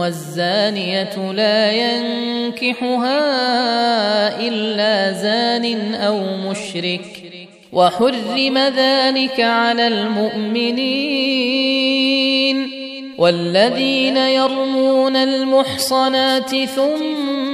والزانية لا ينكحها إلا زان أو مشرك. وحرم ذلك على المؤمنين والذين يرمون المحصنات ثم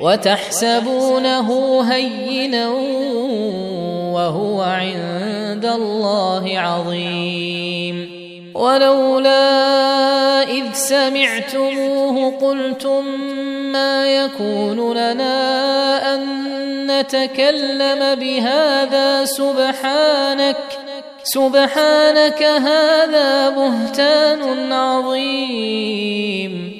وتحسبونه هينا وهو عند الله عظيم. ولولا إذ سمعتموه قلتم ما يكون لنا أن يتكلم بهذا سبحانك سبحانك هذا بهتان عظيم.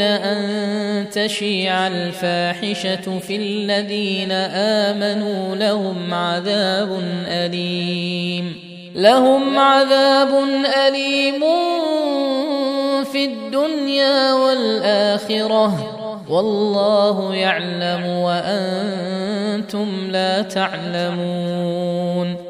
أن تشيع الفاحشة في الذين آمنوا لهم عذاب أليم. لهم عذاب أليم في الدنيا والآخرة. والله يعلم وأنتم لا تعلمون.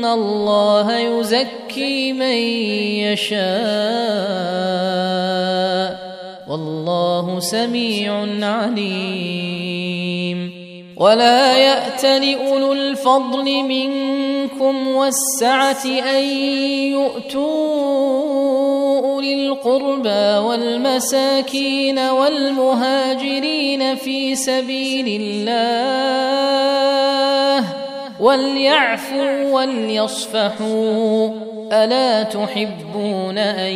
ان الله يزكي من يشاء والله سميع عليم ولا يات لاولو الفضل منكم والسعه ان يؤتوا اولي القربى والمساكين والمهاجرين في سبيل الله وليعفوا وليصفحوا. ألا تحبون أن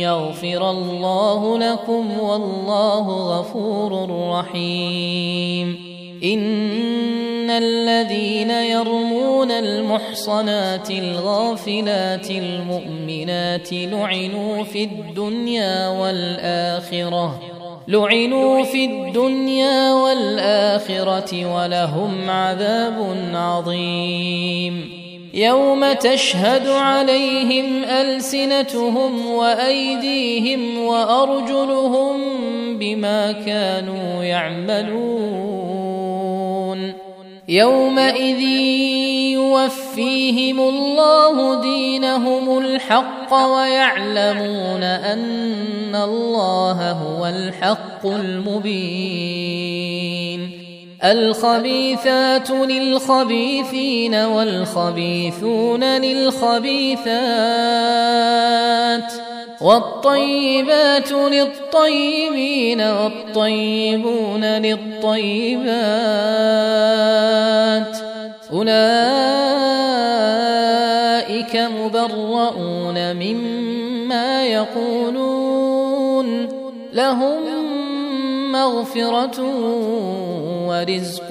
يغفر الله لكم والله غفور رحيم. إن الذين يرمون المحصنات الغافلات المؤمنات لعنوا في الدنيا والآخرة. لعنوا في الدنيا والآخرة ولهم عذاب عظيم. يوم تشهد عليهم ألسنتهم وأيديهم وأرجلهم بما كانوا يعملون. يومئذ يوفيهم الله دينهم الحق ويعلمون أن الله هو الحق المبين. الخبيثات للخبيثين والخبيثون للخبيثات. والطيبات للطيبين والطيبون للطيبات. أولئك مبرؤون مما يقولون. لهم مغفرة ورزق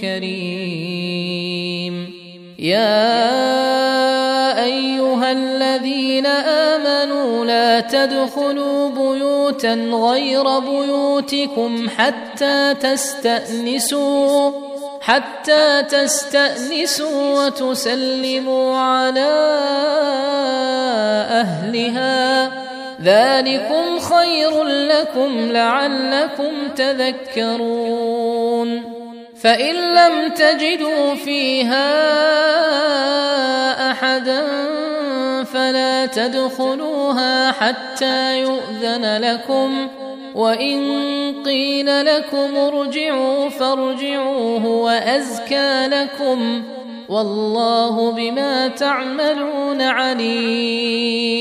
كريم. يا أيها الذين آمنوا تدخلوا بيوتا غير بيوتكم حتى تستأنسوا حتى تستأنسوا وتسلموا على أهلها. ذلكم خير لكم لعلكم تذكرون. فإن لم تجدوا فيها احدا فلا تدخلوها حتى يؤذن لكم وإن قيل لكم ارجعوا فارجعوا هو ازكى لكم والله بما تعملون عليم.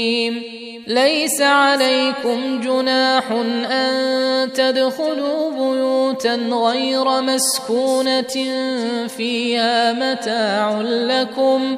ليس عليكم جناح أن تدخلوا بيوتا غير مسكونة فيها متاع لكم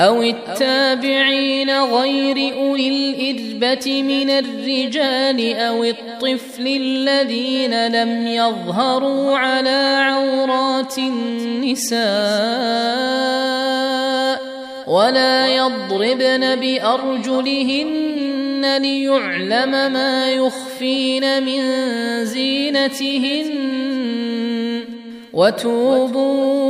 أو التابعين غير أولي الإربة من الرجال أو الطفل الذين لم يظهروا على عورات النساء ولا يضربن بأرجلهن ليعلم ما يخفين من زينتهن وتوبوا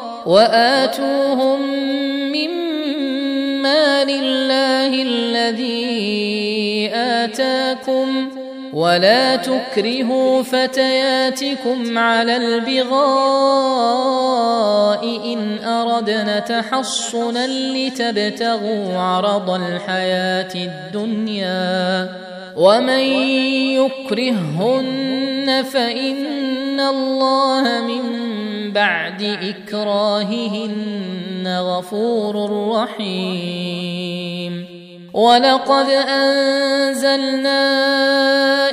وآتوهم مما لله الذي آتاكم ولا تكرهوا فتياتكم على البغاء إن اردنا تحصنا لتبتغوا عرض الحياة الدنيا ومن يكرههن فإن الله من بعد إكراههن غفور رحيم. ولقد أنزلنا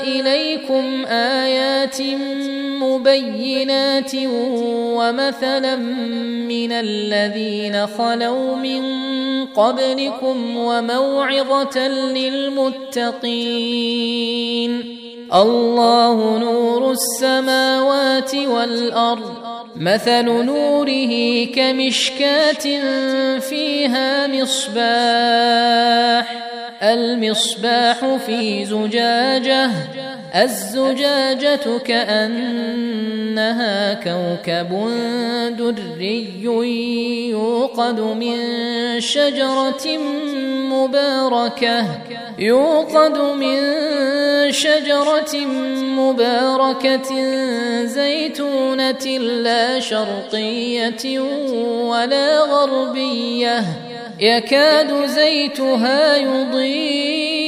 إليكم آيات مبينات ومثلا من الذين خلوا من قبلكم وموعظة للمتقين. الله نور السماوات والأرض. مثل نوره كمشكاة فيها مصباح المصباح في زجاجة الزجاجة كأنها كوكب دري يوقد من شجرة مباركة يوقد من شجرة مباركة زيتونة لا شرقية ولا غربية يكاد زيتها يضيء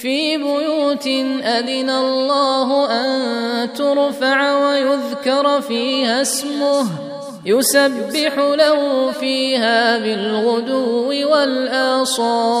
في بيوت أذن الله أن ترفع ويذكر فيها اسمه يسبح له فيها بالغدو والآصال.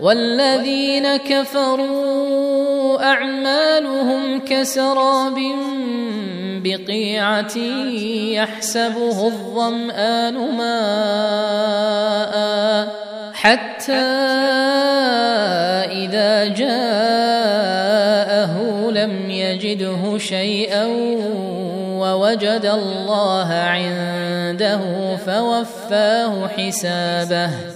والذين كفروا أعمالهم كسراب بقيعة يحسبه الظمآن ماء حتى إذا جاءه لم يجده شيئا ووجد الله عنده فوفاه حسابه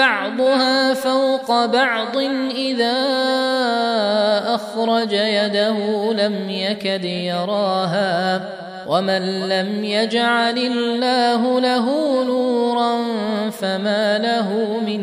بعضها فوق بعض إذا أخرج يده لم يكد يراها ومن لم يجعل الله له نورا فما له من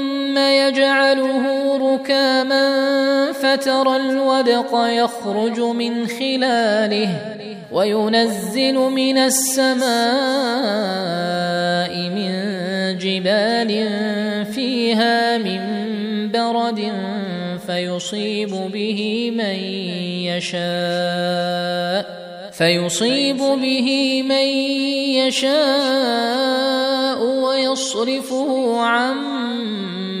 يجعله ركاما فترى الودق يخرج من خلاله وينزل من السماء من جبال فيها من برد فيصيب به من يشاء فيصيب به من يشاء ويصرفه عن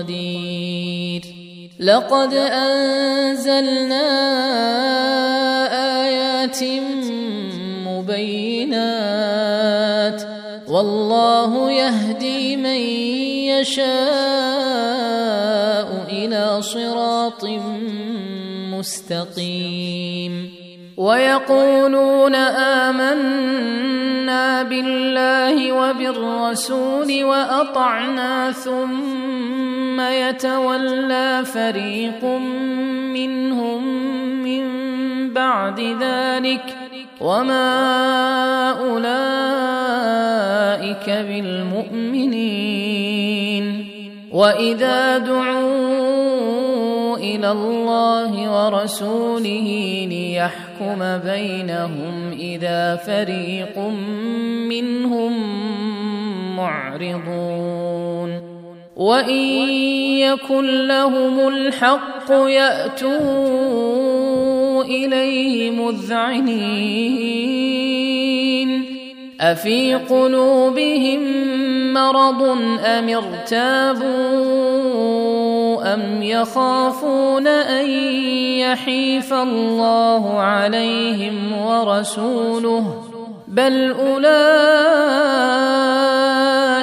قدير. لقد أنزلنا آيات مبينات. والله يهدي من يشاء إلى صراط مستقيم. ويقولون آمنا بالله وبالرسول وأطعنا ثم يتولى فريق منهم من بعد ذلك وما أولئك بالمؤمنين وإذا دعوا إلى الله ورسوله ليحكم بينهم إذا فريق منهم معرضون وان يكن لهم الحق ياتوا اليه مذعنين افي قلوبهم مرض ام ارتابوا ام يخافون ان يحيف الله عليهم ورسوله بل اولئك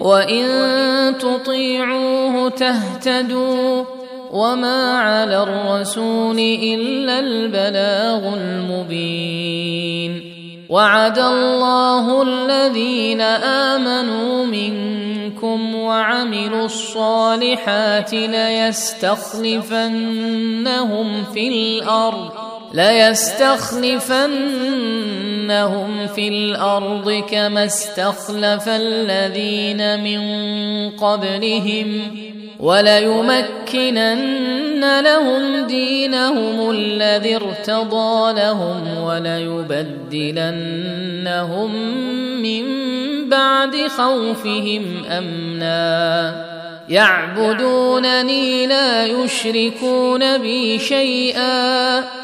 وان تطيعوه تهتدوا وما على الرسول الا البلاغ المبين وعد الله الذين امنوا منكم وعملوا الصالحات ليستخلفنهم في الأرض ليستخلفنهم في الأرض كما استخلف الذين من قبلهم وليمكنن لهم دينهم الذي ارتضى لهم وليبدلنهم من بعد خوفهم أمنا. يعبدونني لا يشركون بي شيئا.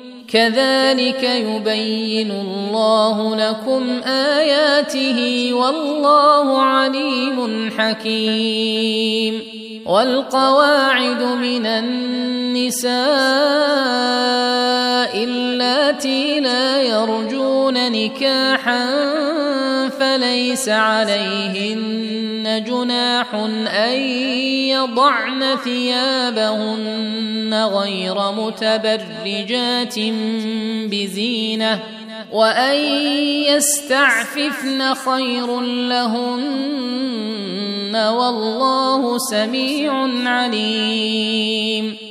كذلك يبين الله لكم آياته والله عليم حكيم. والقواعد من النساء اللاتي لا يرجون نكاحا فليس عليهن جناح أن يضعن ثيابهن غير متبرجات بزينة وأن يستعففن خير لهن والله سميع عليم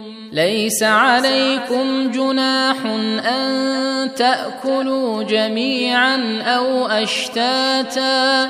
ليس عليكم جناح أن تأكلوا جميعا أو أشتاتا.